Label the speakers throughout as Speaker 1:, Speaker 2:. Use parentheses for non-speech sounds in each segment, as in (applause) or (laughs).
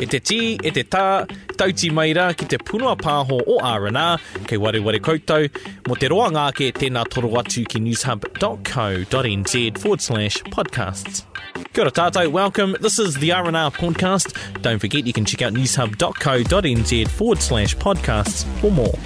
Speaker 1: E te tī, e te tā, tauti maira ki te punua pāho o R&R, kei ware ware koutou, mo te roa ngāke tēnā toro atu ki newshub.co.nz forward slash podcasts. Kia ora tātou, welcome. This is the R&R podcast. Don't forget you can check out newshub.co.nz forward slash podcasts for more.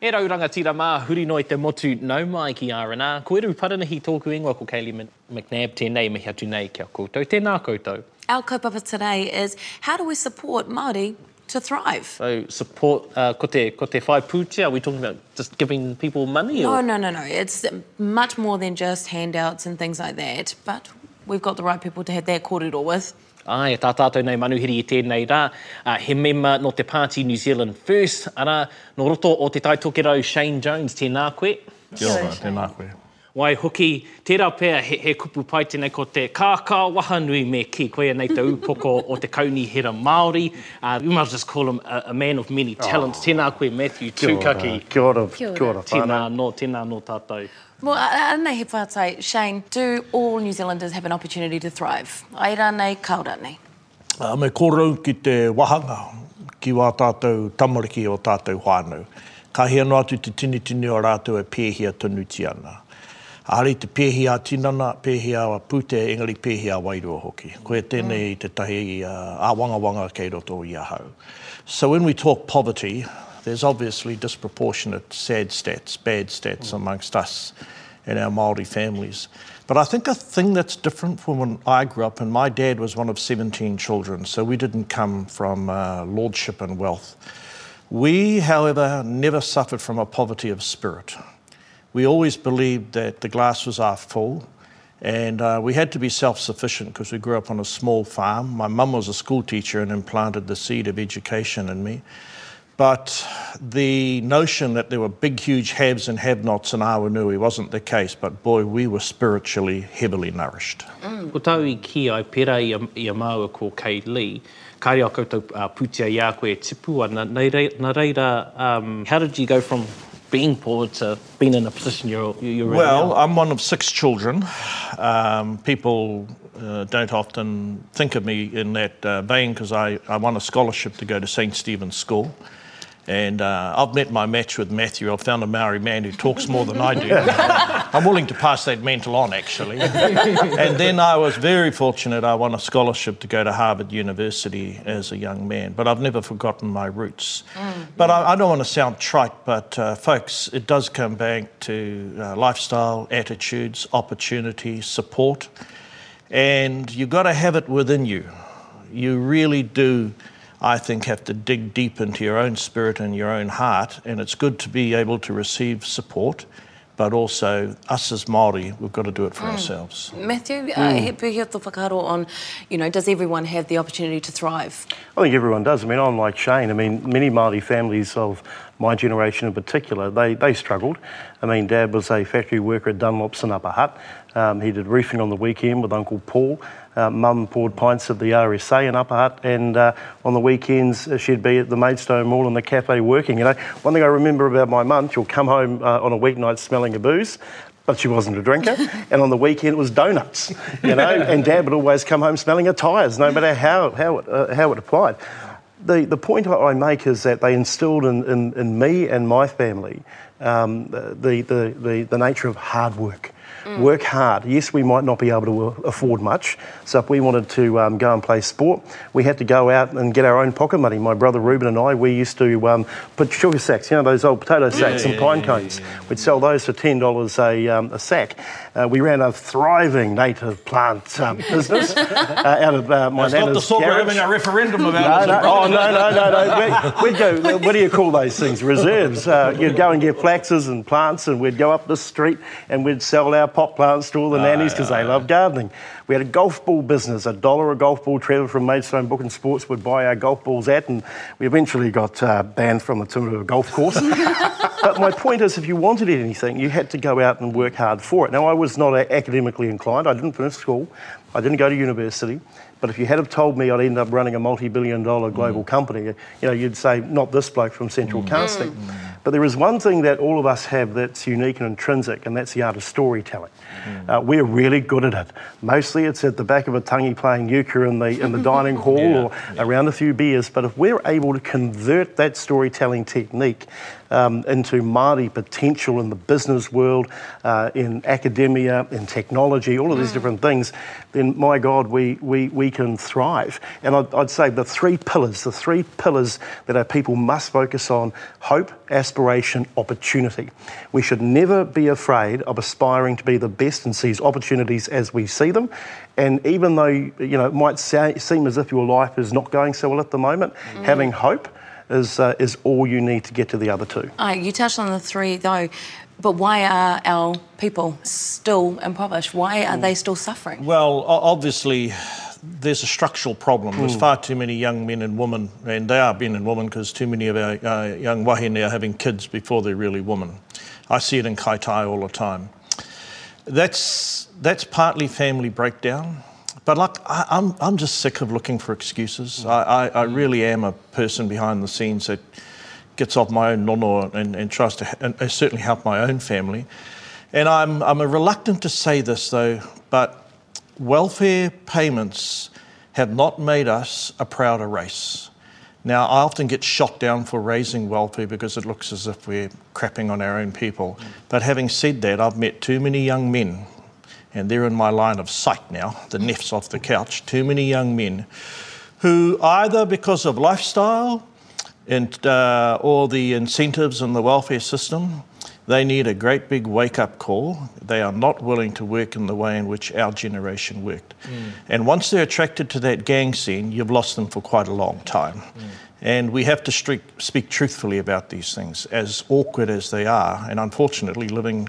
Speaker 1: E rauranga tira mā, huri noi te motu nau mai ki R&R. Ko eru paranahi tōku ingoa ko Kaylee McNabb tēnei mihi atu nei kia koutou. Tēnā koutou.
Speaker 2: Our kaupapa today is how do we support Māori to thrive?
Speaker 1: So support, uh, ko, te, ko te whai pūtia, are we talking about just giving people money?
Speaker 2: No,
Speaker 1: or?
Speaker 2: no, no, no. It's much more than just handouts and things like that. But we've got the right people to have that kōrero with.
Speaker 1: Ai, tā tātou nei manuhiri i tēnei rā. Uh, he mema no te Party New Zealand First. Ara, no roto o te taitokero Shane Jones, tēnā koe.
Speaker 3: Kia ora, tēnā koe.
Speaker 1: Wai hoki, tērā pēr he, he kupu pai tēnei ko te kākā wahanui me ki, koe nei te upoko o te kauni hera Māori. Uh, we must just call him a, a man of many talents. Oh. Tēnā koe Matthew
Speaker 3: Kia ora,
Speaker 1: Tūkaki.
Speaker 3: kia ora,
Speaker 2: Kia ora.
Speaker 3: kia ora,
Speaker 1: Tēnā no, tēnā no tātou.
Speaker 2: Well, anei he whātai, Shane, do all New Zealanders have an opportunity to thrive? Ai rā nei, kaura nei.
Speaker 3: Uh, me kōrau ki te wahanga, ki wā tātou tamariki o tātou whānau. Ka hea no atu te tini tini o rātou e pēhia tanuti ana. Ari te pēhia tinana, pēhia pūte, engari pēhia wairua hoki. Koe tēnei te tahi uh, a wanga wanga kei roto i ahau. So when we talk poverty, there's obviously disproportionate sad stats, bad stats amongst us and our Māori families. But I think a thing that's different from when I grew up, and my dad was one of 17 children, so we didn't come from uh, lordship and wealth. We, however, never suffered from a poverty of spirit. We always believed that the glass was half full, and uh, we had to be self sufficient because we grew up on a small farm. My mum was a school teacher and implanted the seed of education in me. But the notion that there were big, huge haves and have nots in Awanui wasn't the case. But boy, we were spiritually heavily nourished.
Speaker 1: Ko tau i ki ai pera i a, i a māua ko Kay Lee, kāre a koutou uh, putia i a koe tipu ana. Nei rei, reira, um, how did you go from being poor to being in a position you're, you're in
Speaker 3: Well,
Speaker 1: now?
Speaker 3: I'm one of six children. Um, people uh, don't often think of me in that uh, vein because I, I won a scholarship to go to St. Stephen's School. And uh, I've met my match with Matthew. I've found a Maori man who talks more than I do. (laughs) I'm willing to pass that mantle on, actually. and then I was very fortunate. I won a scholarship to go to Harvard University as a young man. But I've never forgotten my roots. But I, I don't want to sound trite, but uh, folks, it does come back to uh, lifestyle, attitudes, opportunity, support. And you've got to have it within you. You really do, I think, have to dig deep into your own spirit and your own heart. And it's good to be able to receive support, but also us as Māori, we've got to do it for ourselves.
Speaker 2: Matthew, uh, he pēhia tō whakaaro on, you know, does everyone have the opportunity to thrive?
Speaker 4: I think everyone does. I mean, I'm like Shane. I mean, many Māori families of my generation in particular, they, they struggled. I mean, Dad was a factory worker at Dunlops in Upper Hutt. Um, he did roofing on the weekend with Uncle Paul. Uh, Mum poured pints at the RSA in Upper Hutt, and uh, on the weekends uh, she'd be at the Maidstone Mall in the cafe working. You know, one thing I remember about my mum, she'll come home uh, on a weeknight smelling of booze, but she wasn't a drinker. (laughs) and on the weekend it was donuts, you know. (laughs) and Dad would always come home smelling of tyres, no matter how how it, uh, how it applied. The, the point I make is that they instilled in, in, in me and my family um, the, the, the, the nature of hard work. Work hard. Yes, we might not be able to afford much. So if we wanted to um, go and play sport, we had to go out and get our own pocket money. My brother Ruben and I, we used to um, put sugar sacks, you know, those old potato sacks and pine cones. We'd sell those for ten dollars a, um, a sack. Uh, we ran a thriving native plant um, (laughs) business uh, out of uh, my
Speaker 3: It's not the
Speaker 4: nana's
Speaker 3: sort we're
Speaker 4: garage.
Speaker 3: having a referendum about.
Speaker 4: no,
Speaker 3: it,
Speaker 4: oh, no, no, no, no. We'd, we'd go, what do you call those things? Reserves. Uh, you'd go and get flaxes and plants, and we'd go up the street and we'd sell our pot plants to all the nannies because they love gardening. We had a golf ball business, a dollar a golf ball. Trevor from Maidstone Book and Sports would buy our golf balls at, and we eventually got uh, banned from the Tumu golf course. (laughs) but my point is, if you wanted anything, you had to go out and work hard for it. Now, I was not academically inclined. I didn't finish school. I didn't go to university. But if you had have told me I'd end up running a multi-billion dollar global mm. company, you know, you'd say, not this bloke from Central mm. Casting. Mm. But there is one thing that all of us have that's unique and intrinsic, and that's the art of storytelling. Uh, we're really good at it. Mostly it's at the back of a tangi playing euchre in the, in the (laughs) dining hall or around a few beers. But if we're able to convert that storytelling technique um, into Māori potential in the business world, uh, in academia, in technology, all of these different things, then my God, we, we, we can thrive. And I'd, I'd say the three pillars, the three pillars that our people must focus on hope, aspiration, opportunity. We should never be afraid of aspiring to be the best and seize opportunities as we see them. And even though you know it might say, seem as if your life is not going so well at the moment, having hope is uh, is all you need to get to the other two.
Speaker 2: Uh, you touched on the three though, but why are our people still impoverished? Why are they still suffering?
Speaker 3: Well, obviously, there's a structural problem. There's far too many young men and women, and they are men and women because too many of our uh, young wahine are having kids before they're really women. I see it in Kaitaia all the time. That's, that's partly family breakdown. But like, I, I'm, I'm just sick of looking for excuses. Mm. I, I, I really am a person behind the scenes that gets off my own nono and, and tries to and, and certainly help my own family. And I'm, I'm reluctant to say this though, but welfare payments have not made us a prouder race. Now, I often get shot down for raising welfare because it looks as if we're crapping on our own people. Mm. But having said that, I've met too many young men, and they're in my line of sight now, the neffs off the couch, too many young men who either because of lifestyle and, uh, or the incentives in the welfare system, they need a great big wake up call. They are not willing to work in the way in which our generation worked. And once they're attracted to that gang scene, you've lost them for quite a long time. And we have to streak, speak truthfully about these things, as awkward as they are. And unfortunately, living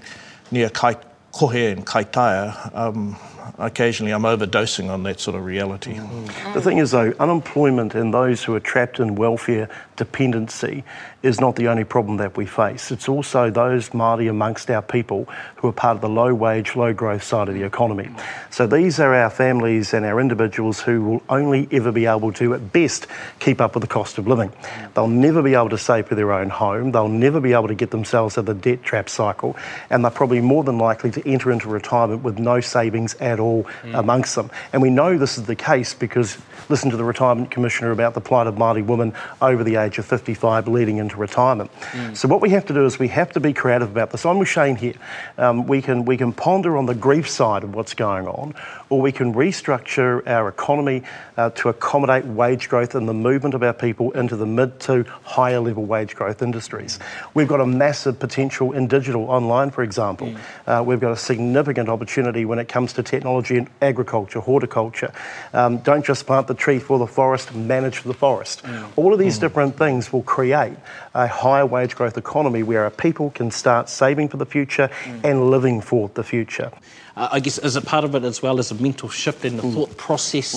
Speaker 3: near Kai, Kohe and Kaitaia, um, occasionally I'm overdosing on that sort of reality. Mm-hmm.
Speaker 4: The thing is, though, unemployment and those who are trapped in welfare dependency is not the only problem that we face. It's also those Māori amongst our people who are part of the low wage, low growth side of the economy. So these are our families and our individuals who will only ever be able to, at best, keep up with the cost of living. They'll never be able to save for their own home. They'll never be able to get themselves out of the debt trap cycle. And they're probably more than likely to enter into retirement with no savings at all amongst them. And we know this is the case because listen to the Retirement Commissioner about the plight of Māori women over the age of 55 leading into retirement. So what we have to do is we have to be creative about this. I'm with Shane here. Um, we, can, we can ponder on the grief side of what's going on, or we can restructure our economy uh, to accommodate wage growth and the movement of our people into the mid to higher level wage growth industries. We've got a massive potential in digital online, for example. Uh, we've got a significant opportunity when it comes to technology and agriculture, horticulture. Um, don't just plant the tree for the forest, manage the forest. All of these different things will create a higher wage growth economy where our people can start saving for the future and living for the future.
Speaker 1: Uh, I guess as a part of it as well as a mental shift in the
Speaker 4: Mm.
Speaker 1: thought process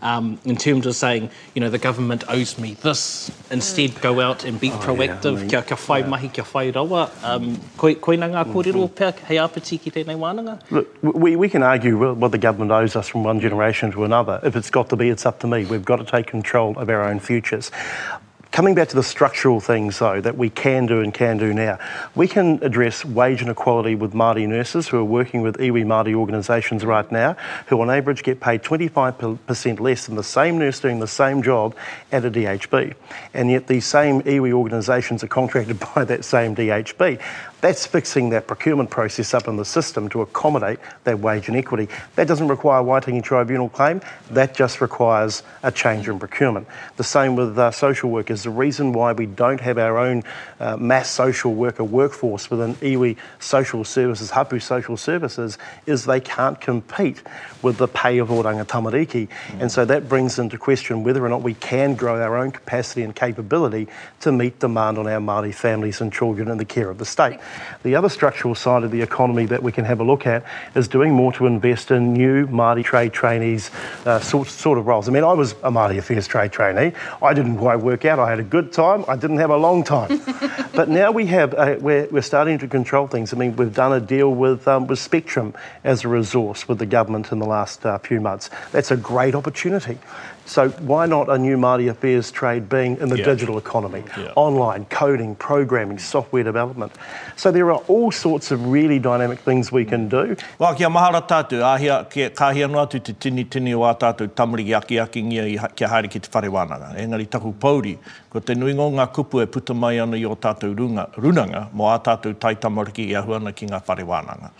Speaker 1: um, in terms of saying, you know, the government owes me this. Instead, go out and be proactive.
Speaker 4: Oh, I mean,
Speaker 1: kia, kia whai mahi, kia whai rawa. Um, koe, koe nā ngā kōrero
Speaker 4: Mm-hmm.
Speaker 1: pēr, hei āpiti ki tēnei wānanga?
Speaker 4: Look, we, we can argue what the government owes us from one generation to another. If it's got to be, it's up to me. We've got to take control of our own futures. Coming back to the structural things, though, that we can do and can do now, we can address wage inequality with Māori nurses who are working with iwi Māori organisations right now, who on average get paid 25% less than the same nurse doing the same job at a DHB. And yet these same iwi organisations are contracted (laughs) by that same DHB. That's fixing that procurement process up in the system to accommodate that wage inequity. That doesn't require a Waitangi Tribunal claim, that just requires a change in procurement. The same with uh, social workers. The reason why we don't have our own uh, mass social worker workforce within iwi social services, hapu social services, is they can't compete with the pay of Oranga Tamariki. And so that brings into question whether or not we can grow our own capacity and capability to meet demand on our Māori families and children in the care of the state. The other structural side of the economy that we can have a look at is doing more to invest in new Māori trade trainees uh, sort, sort of roles. I mean, I was a Māori Affairs trade trainee. I didn't quite work out. I had a good time. I didn't have a long time. (laughs) but now we have, uh, we're, we're starting to control things. I mean, we've done a deal with, um, with Spectrum as a resource with the government in the last uh, few months. That's a great opportunity. So why not a new Māori affairs trade being in the
Speaker 3: Yeah.
Speaker 4: digital economy,
Speaker 3: Yeah.
Speaker 4: online, coding, programming, software development? So there are all sorts of really dynamic things we can do.
Speaker 3: Wā kia mahara tātou, ahia, kia, ka hia noa tu te tini tini o a tātou tamari ki aki aki ngia i kia haere ki te whare wānanga. Engari taku pauri, ko te nui ngō ngā kupu e puta mai ana i o tātou runga, runanga, mo a tātou tai tamariki i ahuana ki ngā whare wānanga.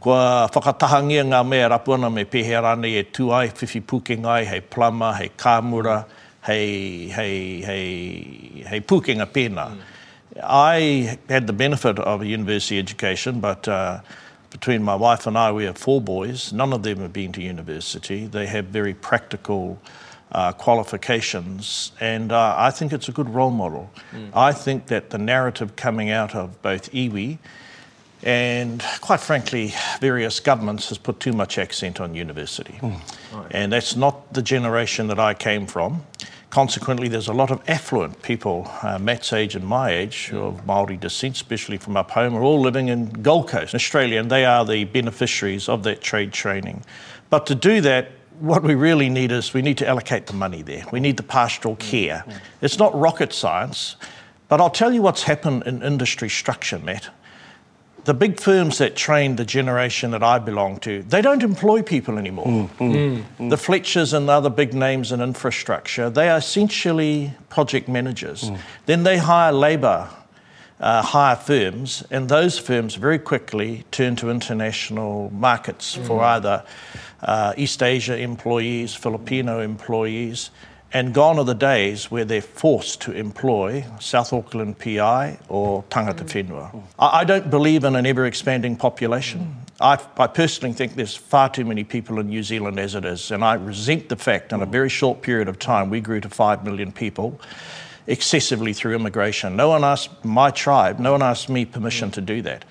Speaker 3: Kua whakatahangia ngā mea rapuana me pēhea rāne e tū ai, whiwhi pukenga ai, hei plama, hei kāmura, hei, hei, hei, hei pukenga pēnā. I had the benefit of a university education, but uh, between my wife and I, we have four boys. None of them have been to university. They have very practical uh, qualifications, and uh, I think it's a good role model. I think that the narrative coming out of both iwi and quite frankly, various governments has put too much accent on university. And that's not the generation that I came from. Consequently, there's a lot of affluent people, uh, Matt's age and my age, who of Māori descent, especially from up home, are all living in Gold Coast, Australia, and they are the beneficiaries of that trade training. But to do that, what we really need is we need to allocate the money there. We need the pastoral care. It's not rocket science, but I'll tell you what's happened in industry structure, Matt the big firms that trained the generation that I belong to, they don't employ people anymore. Mm, mm, mm. The Fletchers and the other big names in infrastructure, they are essentially project managers. Then they hire labour, uh, hire firms, and those firms very quickly turn to international markets for either uh, East Asia employees, Filipino employees. And gone are the days where they're forced to employ South Auckland PI or tangata mm. whenua. I, I don't believe in an ever expanding population. Mm. I, I personally think there's far too many people in New Zealand as it is, and I resent the fact in a mm. very short period of time we grew to 5 million people excessively through immigration. No one asked my tribe, no one asked me permission to do that.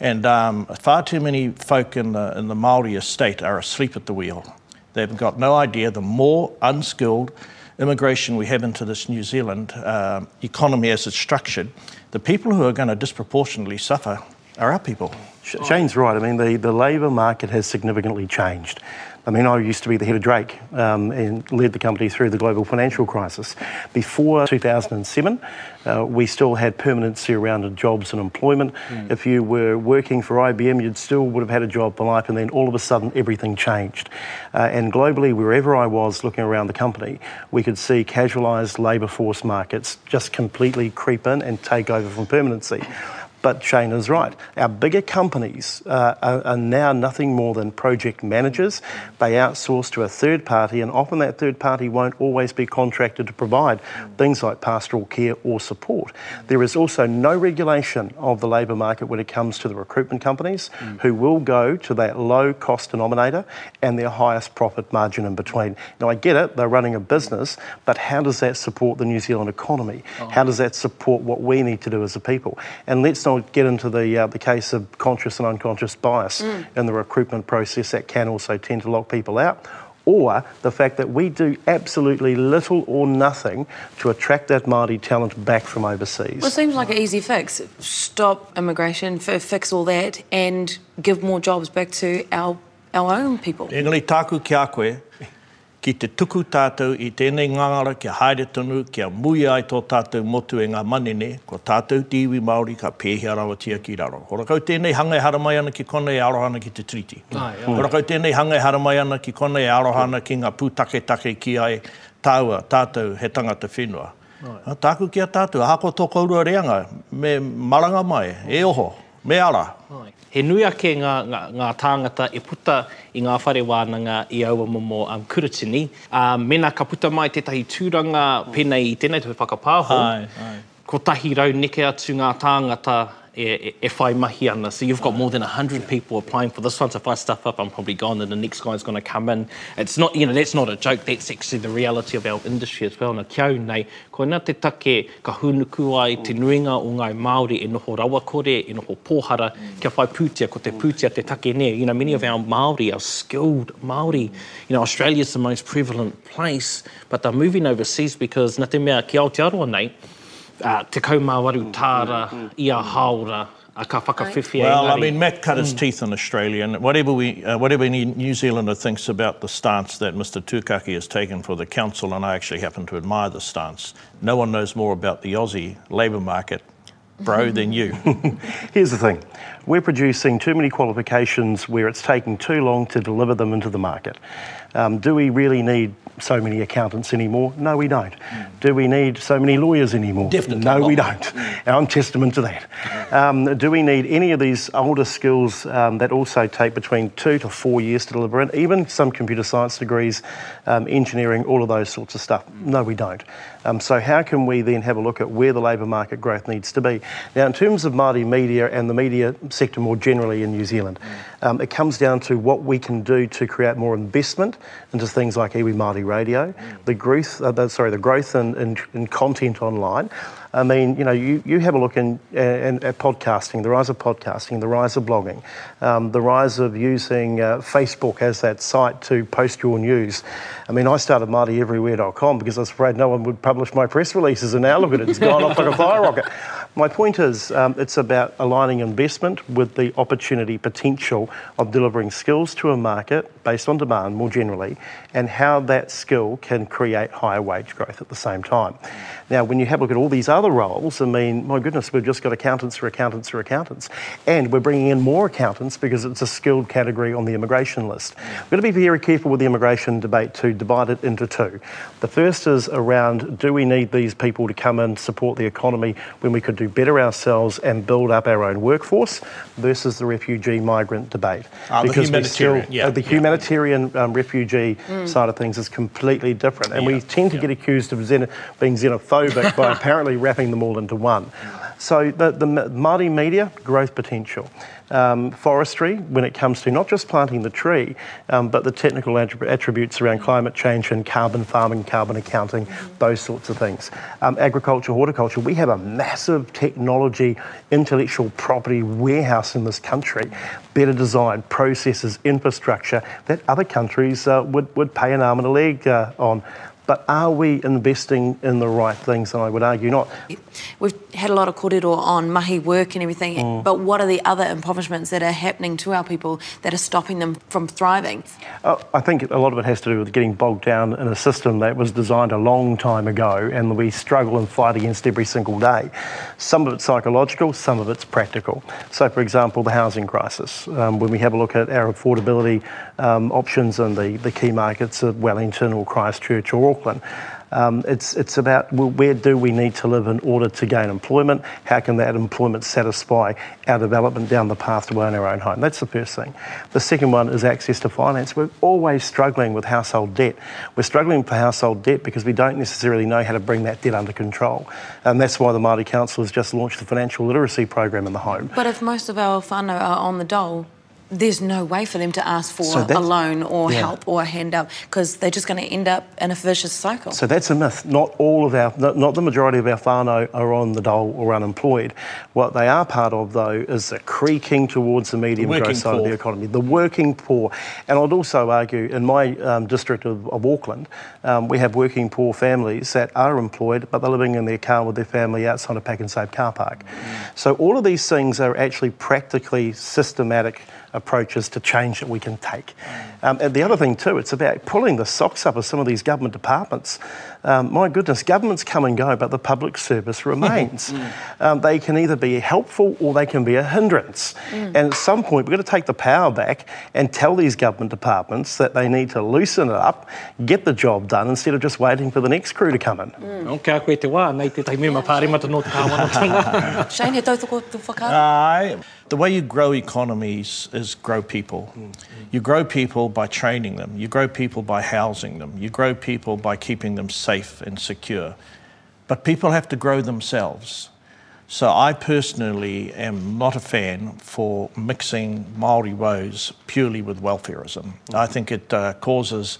Speaker 3: And um, far too many folk in the, in the Māori estate are asleep at the wheel. They've got no idea the more unskilled immigration we have into this New Zealand um economy as it's structured, the people who are going to disproportionately suffer are our people.
Speaker 4: Shane's right. I mean, the, the labour market has significantly changed. I mean, I used to be the head of Drake um, and led the company through the global financial crisis. Before 2007, uh, we still had permanency around jobs and employment. If you were working for IBM, you'd still would have had a job for life, and then all of a sudden, everything changed. Uh, and globally, wherever I was looking around the company, we could see casualised labour force markets just completely creep in and take over from permanency. But Shane is right. Our bigger companies uh, are, are now nothing more than project managers. They outsource to a third party, and often that third party won't always be contracted to provide things like pastoral care or support. There is also no regulation of the labour market when it comes to the recruitment companies who will go to that low cost denominator and their highest profit margin in between. Now, I get it, they're running a business, but how does that support the New Zealand economy? How does that support what we need to do as a people? And let's not get into the, uh, the case of conscious and unconscious bias in the recruitment process that can also tend to lock people out. Or the fact that we do absolutely little or nothing to attract that Māori talent back from overseas.
Speaker 2: Well, it seems like an easy fix. Stop immigration, f- fix all that, and give more jobs back to our our own people.
Speaker 3: Engari tāku ki a koe, ki te tuku tātou i tēnei ngangara kia haere tonu, kia mui ai tō tātou motu e ngā manene, ko tātou iwi Māori ka pēhea rawa tia ki raro. Hora kau tēnei hanga e haramai ana ki kona e arohana ki te triti.
Speaker 1: Ai, ai.
Speaker 3: Hora kau tēnei hanga e haramai ana ki kona e arohana ki ngā pūtake take ki ai tāua, tātou he tangata whenua. A tāku ki a tātou, hako tō kaurua reanga, me maranga mai, e oho, me ara.
Speaker 1: Ai. He nui ake ngā, ngā, ngā tāngata e puta i ngā whare wānanga i aua momo um, kuratini. Um, mena ka puta mai tētahi tūranga pēnei i tēnei te whakapāho.
Speaker 3: Ai, ai.
Speaker 1: Ko tahi rau neke atu ngā tāngata e, e, whai mahi ana. So you've got more than 100 people applying for this one. So if I stuff up, I'm probably gone and the next guy's going to come in. It's not, you know, that's not a joke. That's actually the reality of our industry as well. Na kiau nei, ko nā te take ka hunuku ai te nuinga o ngai Māori e noho rawa kore, e noho pōhara, kia whai pūtia ko te pūtia te take ne. You know, many of our Māori, our skilled Māori, you know, Australia's the most prevalent place, but they're moving overseas because nā te mea ki Aotearoa nei, uh, te kaumāwaru tāra, ia haora, a ka whakawhiwhia
Speaker 3: Well, I mean, Matt cut his teeth in Australia, and whatever we, uh, whatever any New Zealander thinks about the stance that Mr. Tukaki has taken for the council, and I actually happen to admire the stance. No one knows more about the Aussie labour market, bro, than you. (laughs)
Speaker 4: Here's the thing we're producing too many qualifications where it's taking too long to deliver them into the market. Um, do we really need so many accountants anymore? No, we don't. Do we need so many lawyers anymore?
Speaker 3: Definitely
Speaker 4: No, we don't. And I'm testament to that. Um, do we need any of these older skills um, that also take between two to four years to deliver in? Even some computer science degrees, um, engineering, all of those sorts of stuff. No, we don't. Um, so how can we then have a look at where the labour market growth needs to be? Now, in terms of Māori media and the media sector more generally in New Zealand, um, it comes down to what we can do to create more investment into things like iwi Māori radio, the growth, uh, the, sorry, the growth in, in, in content online. I mean, you know, you, you have a look in, in, at podcasting, the rise of podcasting, the rise of blogging, um, the rise of using uh, Facebook as that site to post your news. I mean, I started MāoriEverywhere.com because I was afraid no one would publish my press releases, and now look at it, it's gone off like a fire (laughs) rocket. My point is, um, it's about aligning investment with the opportunity potential of delivering skills to a market based on demand more generally, and how that skill can create higher wage growth at the same time. Now, when you have a look at all these other roles, I mean, my goodness, we've just got accountants for accountants for accountants, and we're bringing in more accountants because it's a skilled category on the immigration list. We've got to be very careful with the immigration debate to divide it into two. The first is around do we need these people to come and support the economy when we could do better ourselves and build up our own workforce versus the refugee migrant debate.
Speaker 3: Ah, the
Speaker 4: we
Speaker 3: humanitarian, yeah,
Speaker 4: uh, the
Speaker 3: yeah.
Speaker 4: Humanitarian um, refugee side of things is completely different. And we tend to
Speaker 3: yeah.
Speaker 4: get accused of xeno- being xenophobic by (laughs) apparently wrapping them all into one. So the, the Māori media, growth potential. Um, forestry, when it comes to not just planting the tree, um, but the technical attrib- attributes around climate change and carbon farming, carbon accounting, those sorts of things. Um, agriculture, horticulture, we have a massive technology, intellectual property warehouse in this country. Better design, processes, infrastructure that other countries uh, would, would pay an arm and a leg uh, on. But are we investing in the right things? And I would argue not.
Speaker 2: We've had a lot of kōrero on mahi work and everything,
Speaker 3: Mm.
Speaker 2: but what are the other impoverishments that are happening to our people that are stopping them from thriving?
Speaker 4: Uh, I think a lot of it has to do with getting bogged down in a system that was designed a long time ago and we struggle and fight against every single day. Some of it's psychological, some of it's practical. So, for example, the housing crisis. Um, when we have a look at our affordability um, options in the, the key markets of Wellington or Christchurch or Auckland, um, it's, it's about well, where do we need to live in order to gain employment? How can that employment satisfy our development down the path to own our own home? That's the first thing. The second one is access to finance. We're always struggling with household debt. We're struggling for household debt because we don't necessarily know how to bring that debt under control. And that's why the Māori Council has just launched the financial literacy program in the home.
Speaker 2: But if most of our whānau are on the dole, there's no way for them to ask for
Speaker 4: So
Speaker 2: a loan or
Speaker 4: yeah.
Speaker 2: help or a handout because they're just going to end up in a vicious cycle.
Speaker 4: So that's a myth. Not all of our, not, not the majority of our whānau are on the dole or unemployed. What they are part of, though, is the creaking towards the medium
Speaker 3: working
Speaker 4: growth side of the economy, the working poor. And I'd also argue, in my um, district of, of Auckland, um, we have working poor families that are employed, but they're living in their car with their family outside a Pak'nSave car park. So all of these things are actually practically systematic approaches to change that we can take. Um, and the other thing too, it's about pulling the socks up of some of these government departments. Um, my goodness, governments come and go, but the public service remains. (laughs) um, they can either be helpful or they can be a hindrance. And at some point, we've got to take the power back and tell these government departments that they need to loosen it up, get the job done, instead of just waiting for the next crew to come in.
Speaker 1: O kia koe te wā, nei te taimea ma pāremata no te kāwana
Speaker 2: Shane, he tautoko tu whakaro?
Speaker 3: Aye. The way you grow economies is grow people. Mm, mm. You grow people by training them. You grow people by housing them. You grow people by keeping them safe and secure. But people have to grow themselves. So I personally am not a fan for mixing Maori woes purely with welfareism. Mm. I think it uh, causes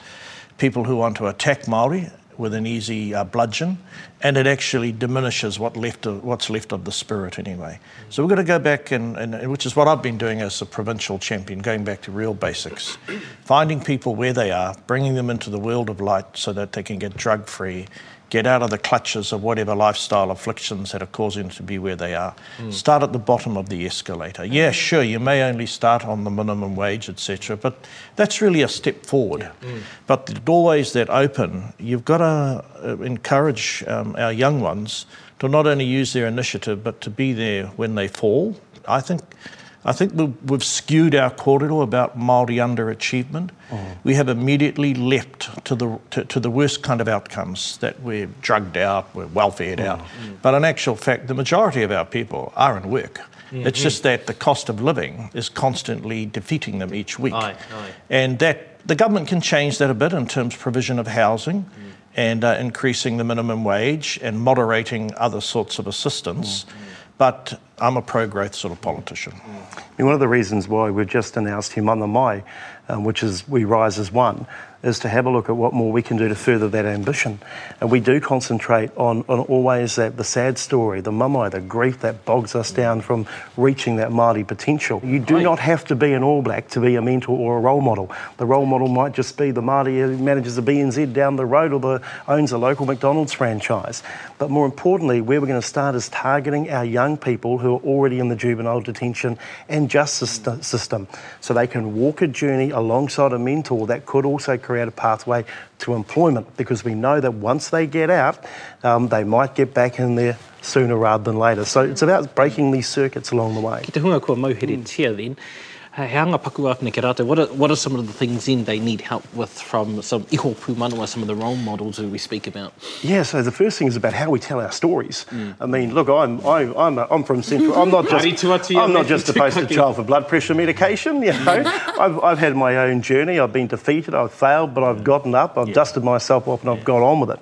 Speaker 3: people who want to attack Maori with an easy uh, bludgeon, and it actually diminishes what left of, what's left of the spirit anyway. So we've got to go back, and, and which is what I've been doing as a provincial champion, going back to real basics, finding people where they are, bringing them into the world of light so that they can get drug free get out of the clutches of whatever lifestyle afflictions that are causing them to be where they are. Start at the bottom of the escalator. Yeah, sure, you may only start on the minimum wage, etc., but that's really a step forward. But the doorways that open, you've got to uh, encourage um, our young ones to not only use their initiative, but to be there when they fall. I think I think we've, skewed our kōrero about Māori underachievement. Mm. We have immediately leapt to the, to, to the worst kind of outcomes, that we're drugged out, we're welfared out. Mm. Mm. But in actual fact, the majority of our people are in work. Mm-hmm. It's just that the cost of living is constantly defeating them each week.
Speaker 1: Aye, aye.
Speaker 3: And that the government can change that a bit in terms of provision of housing and uh, increasing the minimum wage and moderating other sorts of assistance. But I'm a pro growth sort of politician. Mm.
Speaker 4: I mean, one of the reasons why we've just announced him on the Mai, um, which is We Rise as One, is to have a look at what more we can do to further that ambition. And we do concentrate on, on always that the sad story, the mamai, the grief that bogs us down from reaching that Māori potential. You do
Speaker 1: Right.
Speaker 4: not have to be an All Black to be a mentor or a role model. The role model might just be the Māori who manages a BNZ down the road or the, owns a local McDonald's franchise. But more importantly, where we're going to start is targeting our young people who are already in the juvenile detention and justice st- system so they can walk a journey alongside a mentor that could also create a pathway to employment because we know that once they get out, um, they might get back in there sooner rather than later. So it's about breaking these circuits along the way.
Speaker 1: Ki te hunga kua mauhere tia then, he anga paku āpina ki rātou, what are, what are some of the things then they need help with from some iho pūmanawa, some of the role models who we speak about?
Speaker 4: Yeah, so the first thing is about how we tell our stories. I mean, look, I'm I, I'm a, I'm from Central. I'm not just I'm not just a poster (laughs) child for blood pressure medication. You know, I've I've had my own journey. I've been defeated. I've failed, but I've gotten up. I've dusted myself off, and I've got on with it.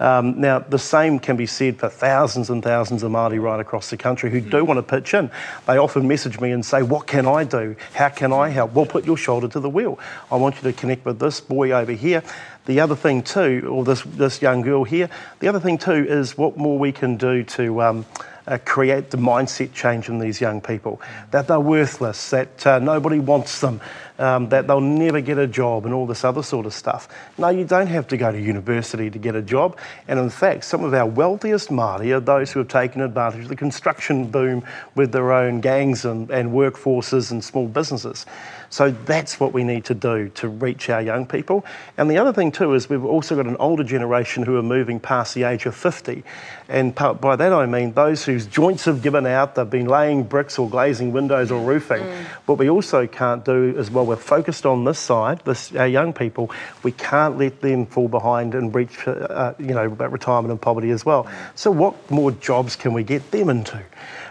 Speaker 4: Um, now, the same can be said for thousands and thousands of Māori right across the country who do want to pitch in. They often message me and say, What can I do? How can I help? Well, put your shoulder to the wheel. I want you to connect with this boy over here. The other thing, too, or this, this young girl here, the other thing, too, is what more we can do to. Um, uh, create the mindset change in these young people that they're worthless, that uh, nobody wants them, um, that they'll never get a job, and all this other sort of stuff. No, you don't have to go to university to get a job. And in fact, some of our wealthiest Māori are those who have taken advantage of the construction boom with their own gangs and, and workforces and small businesses. So that's what we need to do to reach our young people. And the other thing, too, is we've also got an older generation who are moving past the age of 50. And by that I mean those whose joints have given out, they've been laying bricks or glazing windows or roofing. What we also can't do is, while we're focused on this side, this, our young people, we can't let them fall behind and reach, uh, you know, about retirement and poverty as well. So what more jobs can we get them into?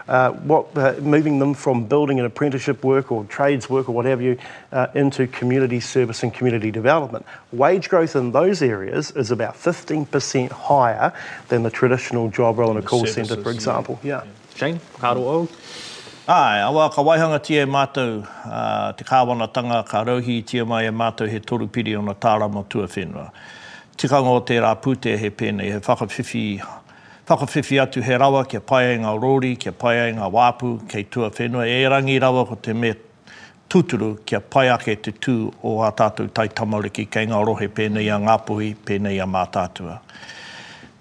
Speaker 4: uh, what, uh, moving them from building and apprenticeship work or trades work or whatever you uh, into community service and community development. Wage growth in those areas is about 15% higher than the traditional job role in a call centre, for example. Yeah.
Speaker 1: Shane, kāro au?
Speaker 3: Ai, awa ka waihanga tia e mātou uh, te kāwanatanga ka rauhi tia mai e mātou he toru piri o na tārama tua whenua. Tikanga o te rā pūte he pēnei, he whakawhiwhi, whakawhiwhi atu he rawa, kia pai ai ngā rori, kia pai ai ngā wāpu, kei tua whenua. E rangi rawa ko te me tūturu kia pai ake te tū o a tātou tai tamariki kei ngā rohe pēnei a ngāpuhi, pēnei a mātātua.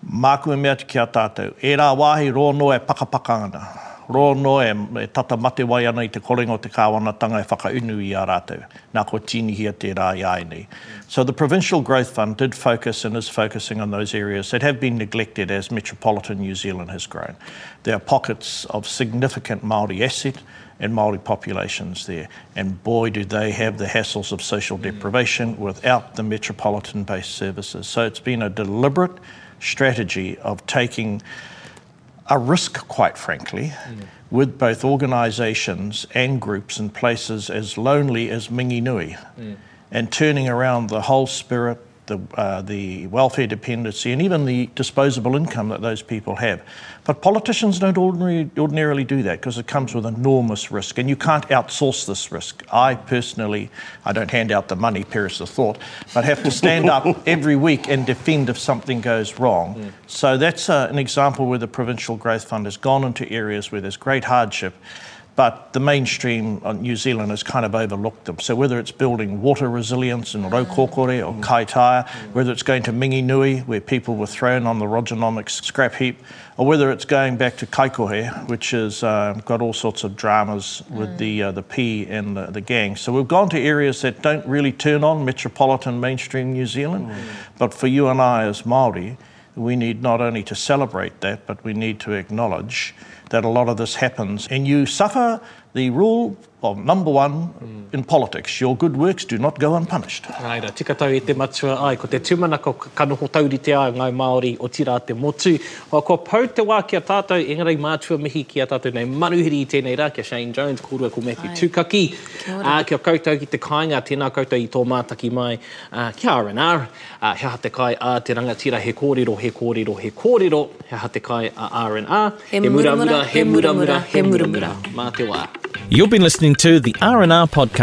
Speaker 3: Māku e mea te kia tātou. E rā wāhi ro no e pakapaka ana. Ro no e, e tata mate wai ana i te korenga o te kāwanatanga e whakaunu i a rātou. Nā ko tīnihia te rā i ai nei. So the Provincial Growth Fund did focus and is focusing on those areas that have been neglected as metropolitan New Zealand has grown. There are pockets of significant Māori asset and Māori populations there. And boy, do they have the hassles of social deprivation without the metropolitan-based services. So it's been a deliberate strategy of taking a risk, quite frankly, with both organisations and groups in places as lonely as Minginui, mm. and turning around the whole spirit, the, uh, the welfare dependency, and even the disposable income that those people have. But politicians don't ordinarily, ordinarily do that because it comes with enormous risk, and you can't outsource this risk. I personally, I don't hand out the money, perish the thought, but have to stand up (laughs) every week and defend if something goes wrong. So that's uh, an example where the Provincial Growth Fund has gone into areas where there's great hardship but the mainstream New Zealand has kind of overlooked them. So whether it's building water resilience in Raukokore or Kaitaia, whether it's going to Minginui, where people were thrown on the Rogernomics scrap heap, or whether it's going back to Kaikohe, which has uh, got all sorts of dramas with the uh, the P and the, the gang. So we've gone to areas that don't really turn on metropolitan mainstream New Zealand, but for you and I as Māori, we need not only to celebrate that, but we need to acknowledge that a lot of this happens. And you suffer the rule of number one in politics your good works do not go unpunished.
Speaker 1: Raira, tika tau e te matua ai, ko te tūmana ko kanoho tauri te a ngai Māori o tira te motu. O ko pau te wā ki a tātou, engarai mātua mihi ki a tātou nei manuhiri i tēnei rā, kia Shane Jones, kōrua ko Matthew
Speaker 2: Ai.
Speaker 1: Tukaki.
Speaker 2: Kia.
Speaker 1: Uh, kia koutou ki te kāinga, tēnā koutou i tō mātaki mai. Uh, kia R&R, uh, he ha te kai a te rangatira, he kōrero, he kōrero, he kōrero, he ha te kai a R&R.
Speaker 2: He muramura, he muramura, he muramura.
Speaker 1: Mā te wā.
Speaker 5: You've been listening to the R&R podcast.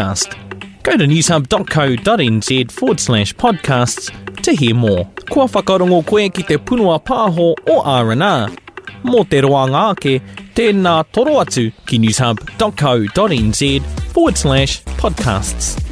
Speaker 5: Go to newshub.co.nz forward slash podcasts to hear more. Kua whakarongo koe ki te punua pāho o R&R. Mō te roa ngāke, tēnā toro atu ki newshub.co.nz forward slash podcasts.